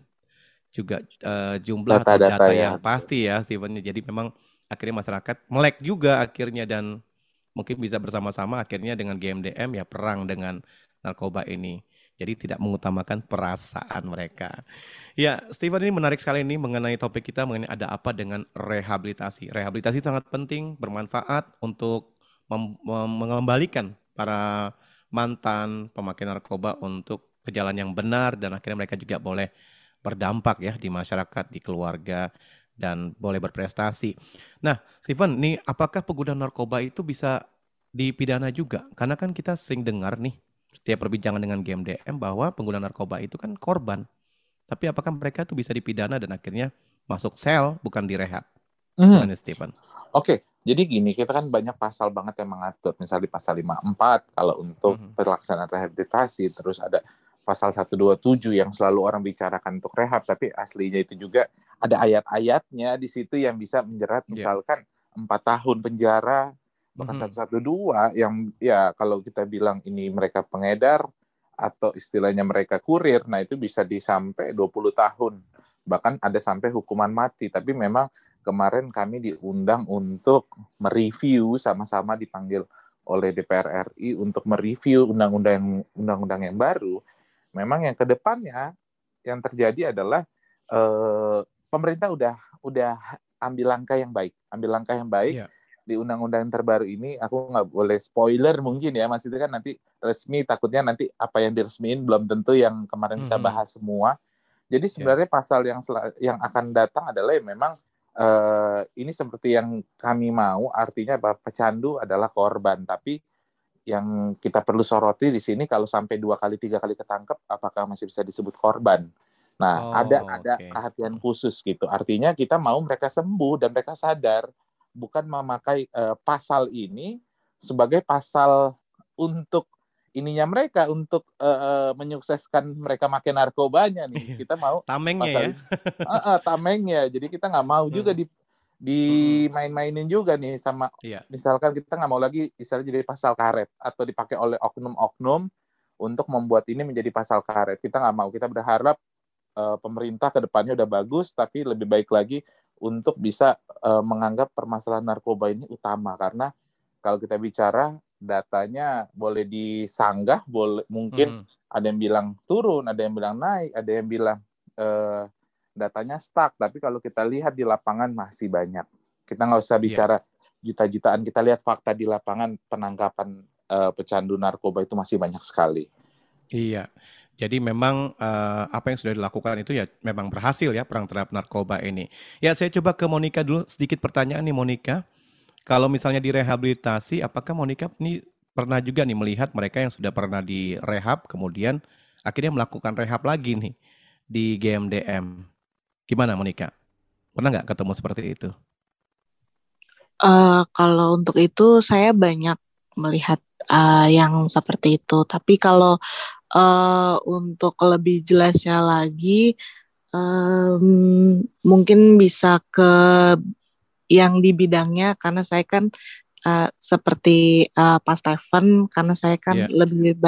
juga uh, jumlah data, data, data yang ya. pasti ya Steven. Jadi memang akhirnya masyarakat melek juga akhirnya dan mungkin bisa bersama-sama akhirnya dengan GMDM ya perang dengan narkoba ini. Jadi tidak mengutamakan perasaan mereka. Ya, Steven ini menarik sekali ini mengenai topik kita mengenai ada apa dengan rehabilitasi. Rehabilitasi sangat penting, bermanfaat untuk mengembalikan para mantan pemakai narkoba untuk ke jalan yang benar dan akhirnya mereka juga boleh berdampak ya di masyarakat, di keluarga dan boleh berprestasi. Nah, Steven, nih apakah pengguna narkoba itu bisa dipidana juga? Karena kan kita sering dengar nih setiap perbincangan dengan GMDM bahwa pengguna narkoba itu kan korban. Tapi apakah mereka itu bisa dipidana dan akhirnya masuk sel bukan direhab?
Hmm. Stephen? Oke, okay. jadi gini, kita kan banyak pasal banget yang mengatur. Misalnya di pasal 54 kalau untuk hmm. pelaksanaan rehabilitasi, terus ada pasal 127 yang selalu orang bicarakan untuk rehab, tapi aslinya itu juga ada ayat-ayatnya di situ yang bisa menjerat iya. misalkan empat yeah. tahun penjara bahkan mm-hmm. satu dua yang ya kalau kita bilang ini mereka pengedar atau istilahnya mereka kurir, nah itu bisa disampai 20 tahun bahkan ada sampai hukuman mati. Tapi memang kemarin kami diundang untuk mereview sama-sama dipanggil oleh DPR RI untuk mereview undang-undang undang-undang yang baru memang yang ke depannya yang terjadi adalah eh, pemerintah udah udah ambil langkah yang baik, ambil langkah yang baik. Yeah. Di undang-undang terbaru ini, aku nggak boleh spoiler mungkin ya, Mas itu kan nanti resmi takutnya nanti apa yang diresmiin belum tentu yang kemarin mm -hmm. kita bahas semua. Jadi iya. sebenarnya yeah. pasal yang yang akan datang adalah yang memang uh, ini seperti yang kami mau, artinya bahwa pecandu adalah korban, tapi yang kita perlu soroti di sini kalau sampai dua kali tiga kali ketangkep apakah masih bisa disebut korban? Nah oh, ada ada okay. perhatian khusus gitu. Artinya kita mau mereka sembuh dan mereka sadar bukan memakai uh, pasal ini sebagai pasal untuk ininya mereka untuk uh, menyukseskan mereka makin narkobanya nih. Kita mau
tamengnya pasal, ya. uh,
uh, tamengnya. Jadi kita nggak mau hmm. juga di dimain-mainin juga nih sama iya. misalkan kita nggak mau lagi misalnya jadi pasal karet atau dipakai oleh oknum-oknum untuk membuat ini menjadi pasal karet kita nggak mau kita berharap uh, pemerintah ke depannya udah bagus tapi lebih baik lagi untuk bisa uh, menganggap permasalahan narkoba ini utama karena kalau kita bicara datanya boleh disanggah boleh mungkin hmm. ada yang bilang turun ada yang bilang naik ada yang bilang uh, datanya stuck. Tapi kalau kita lihat di lapangan masih banyak. Kita nggak usah iya. bicara yeah. juta-jutaan. Kita lihat fakta di lapangan penangkapan uh, pecandu narkoba itu masih banyak sekali.
Iya. Jadi memang uh, apa yang sudah dilakukan itu ya memang berhasil ya perang terhadap narkoba ini. Ya saya coba ke Monica dulu sedikit pertanyaan nih Monica. Kalau misalnya direhabilitasi, apakah Monica ini pernah juga nih melihat mereka yang sudah pernah direhab kemudian akhirnya melakukan rehab lagi nih di GMDM? Gimana Monica? Pernah nggak ketemu seperti itu?
Uh, kalau untuk itu saya banyak melihat uh, yang seperti itu. Tapi kalau uh, untuk lebih jelasnya lagi, um, mungkin bisa ke yang di bidangnya karena saya kan uh, seperti uh, Pak Stephen karena saya kan yeah. lebih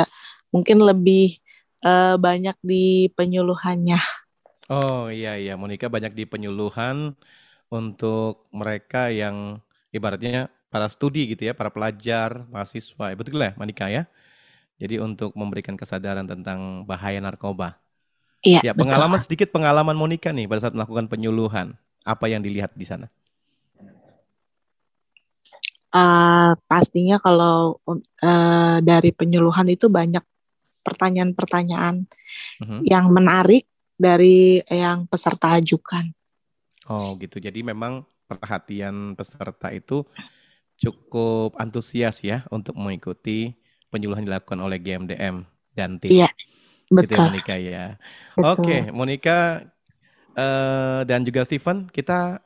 mungkin lebih uh, banyak di penyuluhannya
Oh iya iya, Monica banyak di penyuluhan untuk mereka yang ibaratnya para studi gitu ya, para pelajar, mahasiswa. Ya, betul lah, Monica ya? Jadi untuk memberikan kesadaran tentang bahaya narkoba.
Iya,
Ya, pengalaman sedikit pengalaman Monica nih pada saat melakukan penyuluhan. Apa yang dilihat di sana?
Uh, pastinya kalau uh, dari penyuluhan itu banyak pertanyaan-pertanyaan uh -huh. yang menarik dari yang peserta ajukan.
Oh gitu. Jadi memang perhatian peserta itu cukup antusias ya untuk mengikuti penyuluhan dilakukan oleh GMDM dan tim.
Iya,
Betul. Gitu ya Monica ya. Oke, okay, Monica uh, dan juga Steven, kita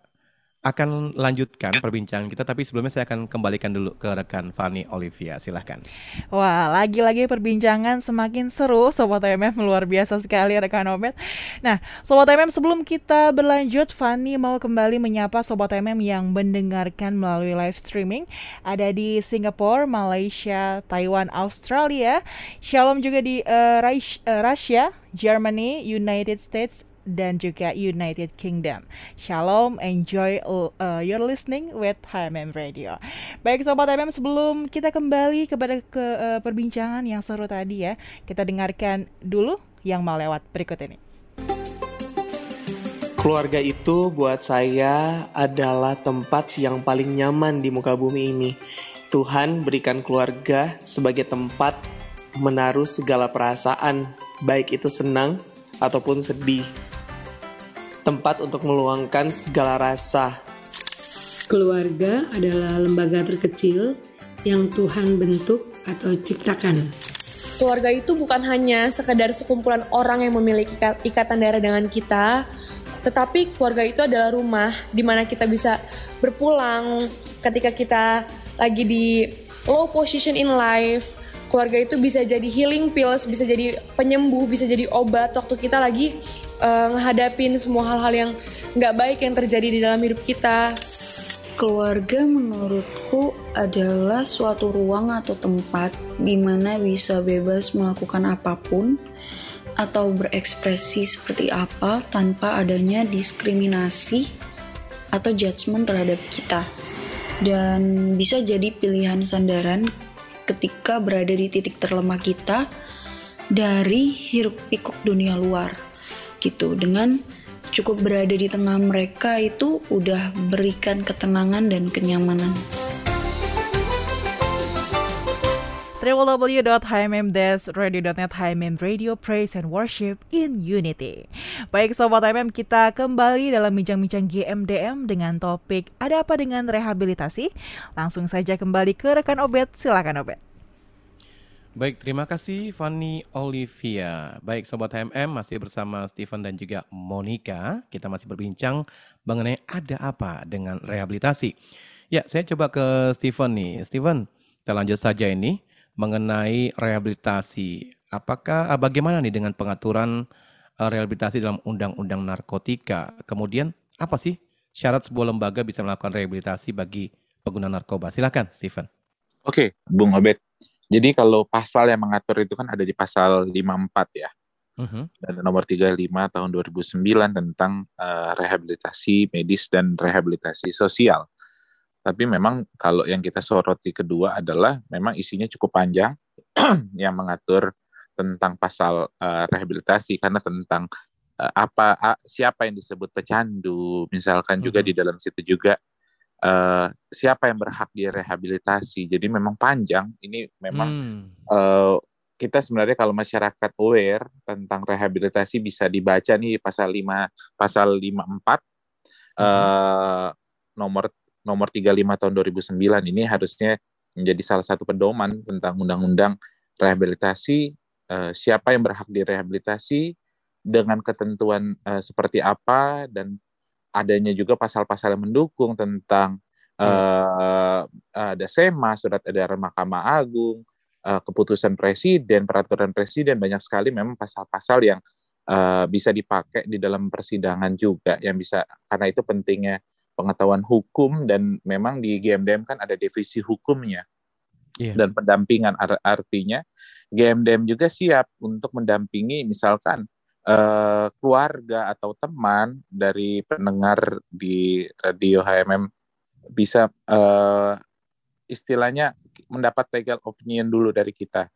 akan lanjutkan perbincangan kita, tapi sebelumnya saya akan kembalikan dulu ke rekan Fani Olivia. Silahkan.
Wah, lagi-lagi perbincangan semakin seru, Sobat MM luar biasa sekali rekan Obet. Nah, Sobat MM sebelum kita berlanjut, Fani mau kembali menyapa Sobat MM yang mendengarkan melalui live streaming. Ada di Singapura, Malaysia, Taiwan, Australia. Shalom juga di uh, Russia, Germany, United States, dan juga United Kingdom. Shalom, enjoy uh, your listening with HMM Radio. Baik Sobat HMM, sebelum kita kembali kepada ke uh, perbincangan yang seru tadi ya, kita dengarkan dulu yang mau lewat berikut ini.
Keluarga itu buat saya adalah tempat yang paling nyaman di muka bumi ini. Tuhan berikan keluarga sebagai tempat menaruh segala perasaan, baik itu senang ataupun sedih tempat untuk meluangkan segala rasa.
Keluarga adalah lembaga terkecil yang Tuhan bentuk atau ciptakan.
Keluarga itu bukan hanya sekedar sekumpulan orang yang memiliki ikatan darah dengan kita, tetapi keluarga itu adalah rumah di mana kita bisa berpulang ketika kita lagi di low position in life. Keluarga itu bisa jadi healing pills, bisa jadi penyembuh, bisa jadi obat waktu kita lagi uh, ngehadapin semua hal-hal yang nggak baik yang terjadi di dalam hidup kita.
Keluarga menurutku adalah suatu ruang atau tempat di mana bisa bebas melakukan apa pun atau berekspresi seperti apa tanpa adanya diskriminasi atau judgement terhadap kita. Dan bisa jadi pilihan sandaran ketika berada di titik terlemah kita dari hiruk pikuk dunia luar gitu dengan cukup berada di tengah mereka itu udah berikan ketenangan dan kenyamanan.
www.hmm-radio.net HMM Radio Praise and Worship in Unity. Baik Sobat HMM, kita kembali dalam bincang-bincang GMDM dengan topik Ada apa dengan rehabilitasi? Langsung saja kembali ke rekan Obet, silakan Obet.
Baik, terima kasih Fanny Olivia. Baik, Sobat HMM masih bersama Steven dan juga Monica. Kita masih berbincang mengenai ada apa dengan rehabilitasi. Ya, saya coba ke Steven nih. Steven, kita lanjut saja ini mengenai rehabilitasi. Apakah ah, bagaimana nih dengan pengaturan ah, rehabilitasi dalam Undang-Undang Narkotika? Kemudian apa sih syarat sebuah lembaga bisa melakukan rehabilitasi bagi pengguna narkoba? Silakan, Steven.
Oke, Bung Obed. Jadi kalau pasal yang mengatur itu kan ada di pasal 54 ya. Uh-huh. Dan nomor 35 tahun 2009 tentang uh, rehabilitasi medis dan rehabilitasi sosial. Tapi memang kalau yang kita soroti kedua adalah memang isinya cukup panjang yang mengatur tentang pasal uh, rehabilitasi karena tentang uh, apa uh, siapa yang disebut pecandu, misalkan uh-huh. juga di dalam situ juga uh, siapa yang berhak direhabilitasi. Jadi memang panjang. Ini memang hmm. uh, kita sebenarnya kalau masyarakat aware tentang rehabilitasi bisa dibaca nih pasal 5 pasal 54 hmm. uh, nomor nomor 35 tahun 2009 ini harusnya menjadi salah satu pedoman tentang undang-undang rehabilitasi uh, siapa yang berhak direhabilitasi dengan ketentuan uh, seperti apa dan adanya juga pasal-pasal yang mendukung tentang uh, ada SEMA, surat edaran Mahkamah Agung, uh, keputusan presiden, peraturan presiden banyak sekali memang pasal-pasal yang uh, bisa dipakai di dalam persidangan juga yang bisa karena itu pentingnya pengetahuan hukum dan memang di GMDM kan ada divisi hukumnya yeah. dan pendampingan artinya GMDM juga siap untuk mendampingi misalkan uh, keluarga atau teman dari pendengar di radio HMM bisa uh, istilahnya mendapat legal opinion dulu dari kita.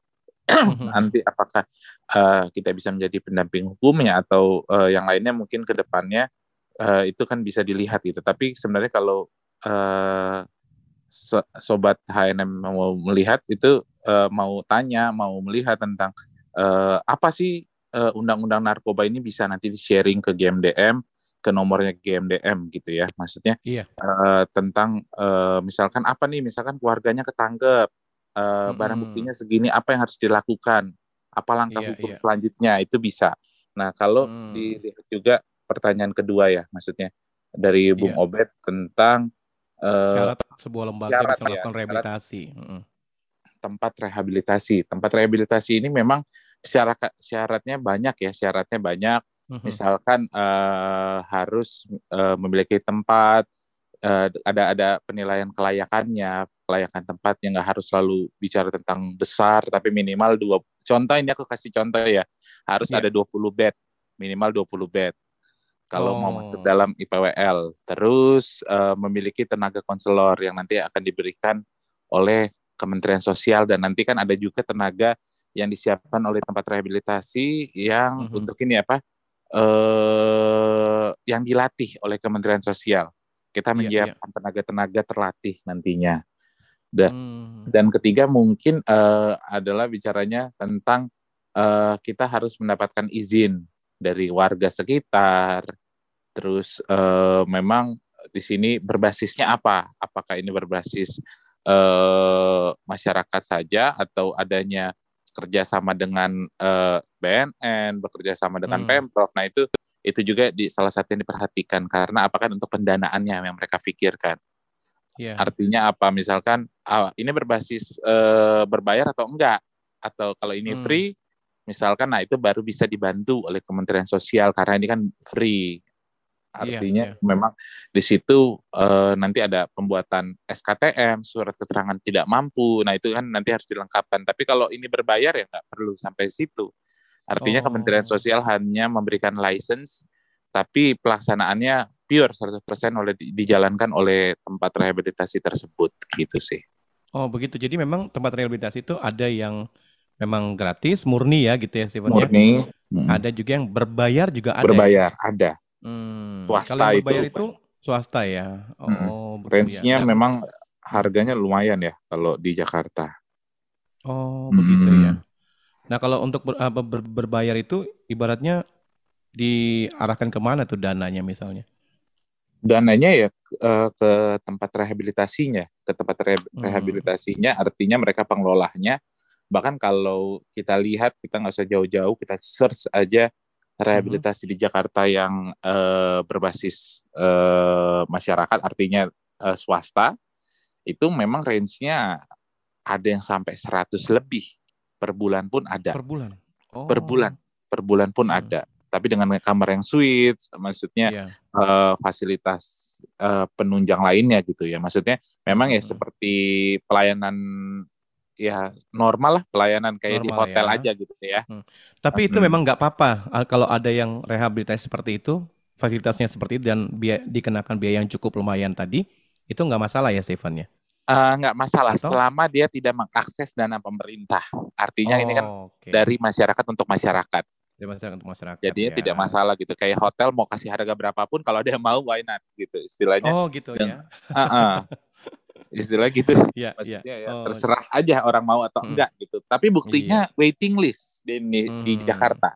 Mhm. Nanti apakah uh, kita bisa menjadi pendamping hukumnya atau uh, yang lainnya mungkin ke depannya uh, itu kan bisa dilihat gitu. Tapi sebenarnya kalau uh, sobat HNM mau melihat itu uh, mau tanya, mau melihat tentang uh, apa sih uh, undang-undang narkoba ini bisa nanti di-sharing ke GMDM ke nomornya GMDM gitu ya maksudnya iya. uh, tentang uh, misalkan apa nih misalkan keluarganya ketangkep uh, mm-hmm. barang buktinya segini apa yang harus dilakukan apa langkah
Iya,
hukum
iya.
selanjutnya itu bisa. Nah kalau
Hmm.
dilihat juga pertanyaan kedua ya, maksudnya dari Bung
Iya.
Obed tentang eh,
Syarat sebuah lembaga
syarat
bisa
ya,
melakukan
syarat
rehabilitasi. Mm-mm.
tempat rehabilitasi. Tempat rehabilitasi ini memang syarat syaratnya banyak ya, syaratnya banyak.
Mhm.
Misalkan eh, harus eh, memiliki tempat, eh, ada ada penilaian kelayakannya, kelayakan tempatnya nggak harus selalu bicara tentang besar, tapi minimal dua. Contoh ini aku kasih contoh ya, harus
Iya.
ada 20 bed, minimal 20 bed. Kalau mau masuk
Oh.
dalam IPWL, terus eh, memiliki tenaga konselor yang nanti akan diberikan oleh Kementerian Sosial dan nanti kan ada juga tenaga yang disiapkan oleh tempat rehabilitasi yang
Mhm.
untuk ini apa eh yang dilatih oleh Kementerian Sosial. Kita
Iya,
menyiapkan tenaga-tenaga terlatih nantinya. Dan
Hmm.
dan ketiga mungkin eh, adalah bicaranya tentang eh, kita harus mendapatkan izin dari warga sekitar. Terus eh, memang di sini berbasisnya apa? Apakah ini berbasis eh, masyarakat saja atau adanya kerjasama dengan eh, BNN, bekerja sama dengan
Hmm.
pemprov. Nah itu itu juga di salah satu yang diperhatikan karena apakah untuk pendanaannya yang mereka pikirkan.
Iya.
Artinya apa? Misalkan ah, ini berbasis eh, berbayar atau enggak? Atau kalau ini
Hmm.
free, misalkan, nah itu baru bisa dibantu oleh Kementerian Sosial karena ini kan free.
Iya,
Artinya
iya.
memang di situ eh, nanti ada pembuatan SKTM, surat keterangan tidak mampu. Nah itu kan nanti harus dilengkapkan. Tapi kalau ini berbayar ya nggak perlu sampai situ. Artinya Kementerian
Oh.
Sosial hanya memberikan license, tapi pelaksanaannya pure 100% oleh dijalankan oleh tempat rehabilitasi tersebut gitu sih.
Oh begitu. Jadi memang tempat rehabilitasi itu ada yang memang gratis, murni ya gitu ya Steven ya.
Murni, mm,
Ada juga yang berbayar juga ada. ya?
berbayar ada.
Hmm.
Swasta
Kalau yang
itu
berbayar itu,
rupanya.
swasta ya. Oh begitu ya.
Range-nya
Nah,
memang harganya lumayan ya kalau di Jakarta.
Oh begitu
Mm.
ya. Nah kalau untuk ber- apa, ber- berbayar itu ibaratnya diarahkan ke mana tuh dananya misalnya?
dananya ya eh, ke tempat rehabilitasinya, ke tempat re-
Hmm.
rehabilitasinya artinya mereka pengelolanya. Bahkan kalau kita lihat kita nggak usah jauh-jauh, kita search aja rehabilitasi di Jakarta yang eh, berbasis eh, masyarakat, artinya eh, swasta, itu memang range-nya ada yang sampai 100 lebih per bulan pun ada.
Per bulan. Oh.
Per bulan, per bulan pun
Hmm.
ada. Tapi dengan kamar yang suite, maksudnya
Iya.
eh, fasilitas eh, penunjang lainnya gitu ya. Maksudnya memang ya
Hmm.
seperti pelayanan ya normal lah pelayanan kayak di
Normal
hotel
ya.
aja gitu ya.
Tapi itu
Hmm.
memang nggak apa-apa kalau ada yang rehabilitasi seperti itu, fasilitasnya seperti itu dan biaya, dikenakan biaya yang cukup lumayan tadi, itu nggak masalah ya Stefan ya?
Eh, nggak masalah
Atau?
selama dia tidak mengakses dana pemerintah. Artinya ini kan
Oh, oke.
dari masyarakat untuk masyarakat.
Dari masyarakat untuk masyarakat.
Jadinya
ya.
tidak masalah gitu. Kayak hotel mau kasih harga berapapun kalau dia mau why not gitu istilahnya.
Oh gitu
Yang-
ya.
Heeh. Istilah gitu.
Iya, iya.
Maksudnya ya
Oh,
terserah aja orang mau atau
Hmm.
enggak gitu. Tapi buktinya waiting list di di, di
Hmm.
Jakarta.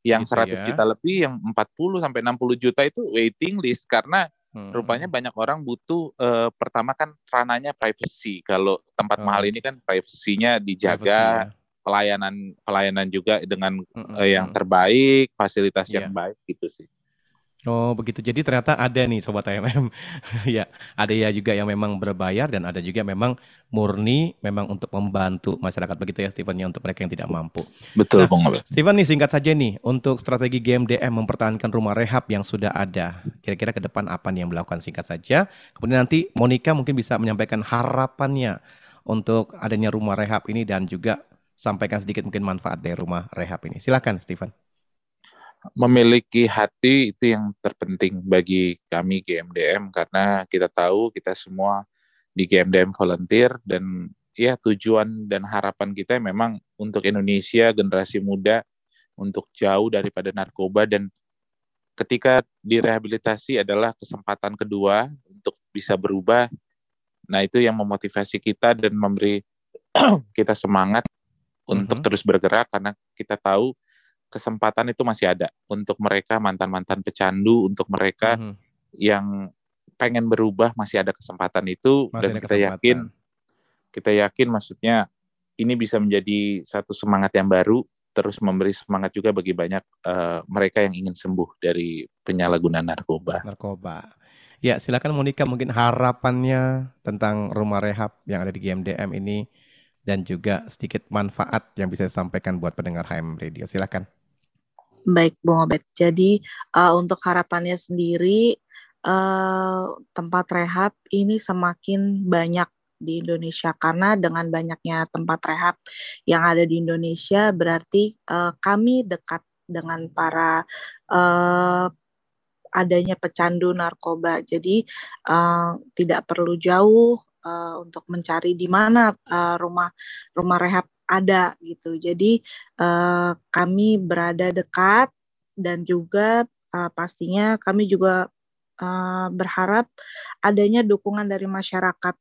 Yang
Gitu
100
ya.
juta lebih, yang 40 sampai 60 juta itu waiting list karena
Hmm.
rupanya banyak orang butuh eh, pertama kan rananya privacy. Kalau tempat
Oh.
mahal ini kan privasinya
Privacy
dijaga,
ya.
pelayanan pelayanan juga dengan
Mm-mm,
eh, yang
mm.
terbaik, fasilitas
Iya.
yang baik gitu sih.
Oh begitu. Jadi ternyata ada nih sobat AMM. ya, ada ya juga yang memang berbayar dan ada juga memang murni memang untuk membantu masyarakat begitu ya Steven ya untuk mereka yang tidak mampu.
Betul,
Nah,
Bung Abel.
Steven nih singkat saja nih untuk strategi GMDM mempertahankan rumah rehab yang sudah ada. Kira-kira ke depan apa nih yang melakukan singkat saja. Kemudian nanti Monica mungkin bisa menyampaikan harapannya untuk adanya rumah rehab ini dan juga sampaikan sedikit mungkin manfaat dari rumah rehab ini. Silakan Steven.
Memiliki hati itu yang terpenting bagi kami GMDM karena kita tahu kita semua di GMDM volunteer dan ya tujuan dan harapan kita memang untuk Indonesia generasi muda untuk jauh daripada narkoba dan ketika direhabilitasi adalah kesempatan kedua untuk bisa berubah. Nah, itu yang memotivasi kita dan memberi kita semangat untuk
Mhm.
terus bergerak karena kita tahu kesempatan itu masih ada untuk mereka mantan-mantan pecandu, untuk mereka
Mhm.
yang pengen berubah masih ada kesempatan itu
Masih
dan kita yakin kita yakin maksudnya ini bisa menjadi satu semangat yang baru terus memberi semangat juga bagi banyak uh, mereka yang ingin sembuh dari penyalahgunaan narkoba.
Narkoba. Ya, silakan Monica mungkin harapannya tentang rumah rehab yang ada di GMDM ini dan juga sedikit manfaat yang bisa disampaikan buat pendengar HM Radio. Silakan.
Baik, Bung Obet. Jadi uh, untuk harapannya sendiri uh, tempat rehab ini semakin banyak di Indonesia karena dengan banyaknya tempat rehab yang ada di Indonesia berarti uh, kami dekat dengan para uh, adanya pecandu narkoba. Jadi uh, tidak perlu jauh uh, untuk mencari di mana uh, rumah rumah rehab ada gitu. Jadi uh, kami berada dekat dan juga uh, pastinya kami juga uh, berharap adanya dukungan dari masyarakat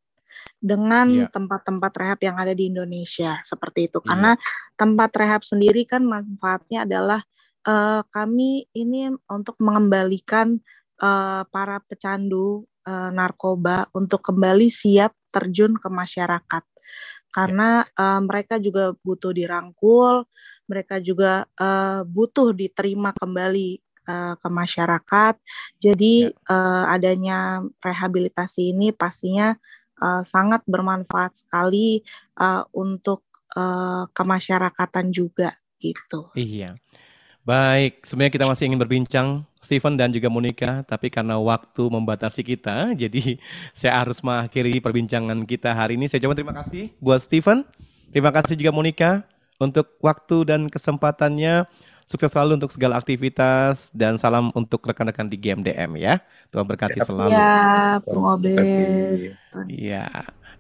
dengan iya. tempat-tempat yeah. rehab yang ada di Indonesia seperti itu. Yeah. Karena tempat rehab sendiri kan manfaatnya adalah uh, kami ini untuk mengembalikan uh, para pecandu uh, narkoba untuk kembali siap terjun ke masyarakat. Karena uh, mereka juga butuh dirangkul, mereka juga uh, butuh diterima kembali uh, ke masyarakat. Jadi uh, adanya rehabilitasi ini pastinya uh, sangat bermanfaat sekali uh, untuk uh, kemasyarakatan juga gitu.
Iya. Baik, sebenarnya kita masih ingin berbincang Steven dan juga Monica, tapi karena waktu membatasi kita, jadi saya harus mengakhiri perbincangan kita hari ini. Saya coba terima kasih buat Steven, terima kasih juga Monica untuk waktu dan kesempatannya. Sukses selalu untuk segala aktivitas dan salam untuk rekan-rekan di GMDM ya. Tuhan berkati selalu.
Siap, Bung
Iya.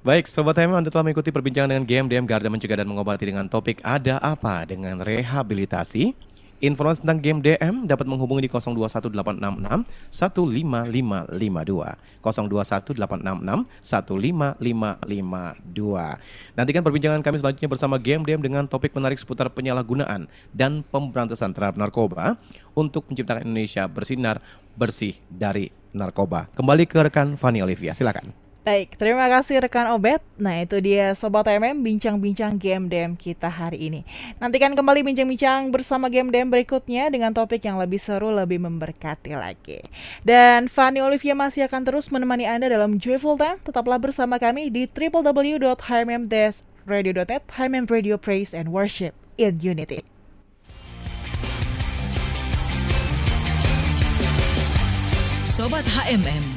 Baik, Sobat HM, Anda telah mengikuti perbincangan dengan GMDM Garda Mencegah dan Mengobati dengan topik Ada Apa dengan Rehabilitasi. Informasi tentang game DM dapat menghubungi di 021866 15552. 021866 15552. Nantikan perbincangan kami selanjutnya bersama game DM dengan topik menarik seputar penyalahgunaan dan pemberantasan terhadap narkoba untuk menciptakan Indonesia bersinar bersih dari narkoba. Kembali ke rekan Fanny Olivia, silakan.
Baik, terima kasih rekan Obet. Nah itu dia Sobat MM bincang-bincang GMDM kita hari ini. Nantikan kembali bincang-bincang bersama GMDM berikutnya dengan topik yang lebih seru, lebih memberkati lagi. Dan Fanny Olivia masih akan terus menemani Anda dalam Joyful Time. Tetaplah bersama kami di www.hmm-radio.net HMM Radio Praise and Worship in Unity.
Sobat HMM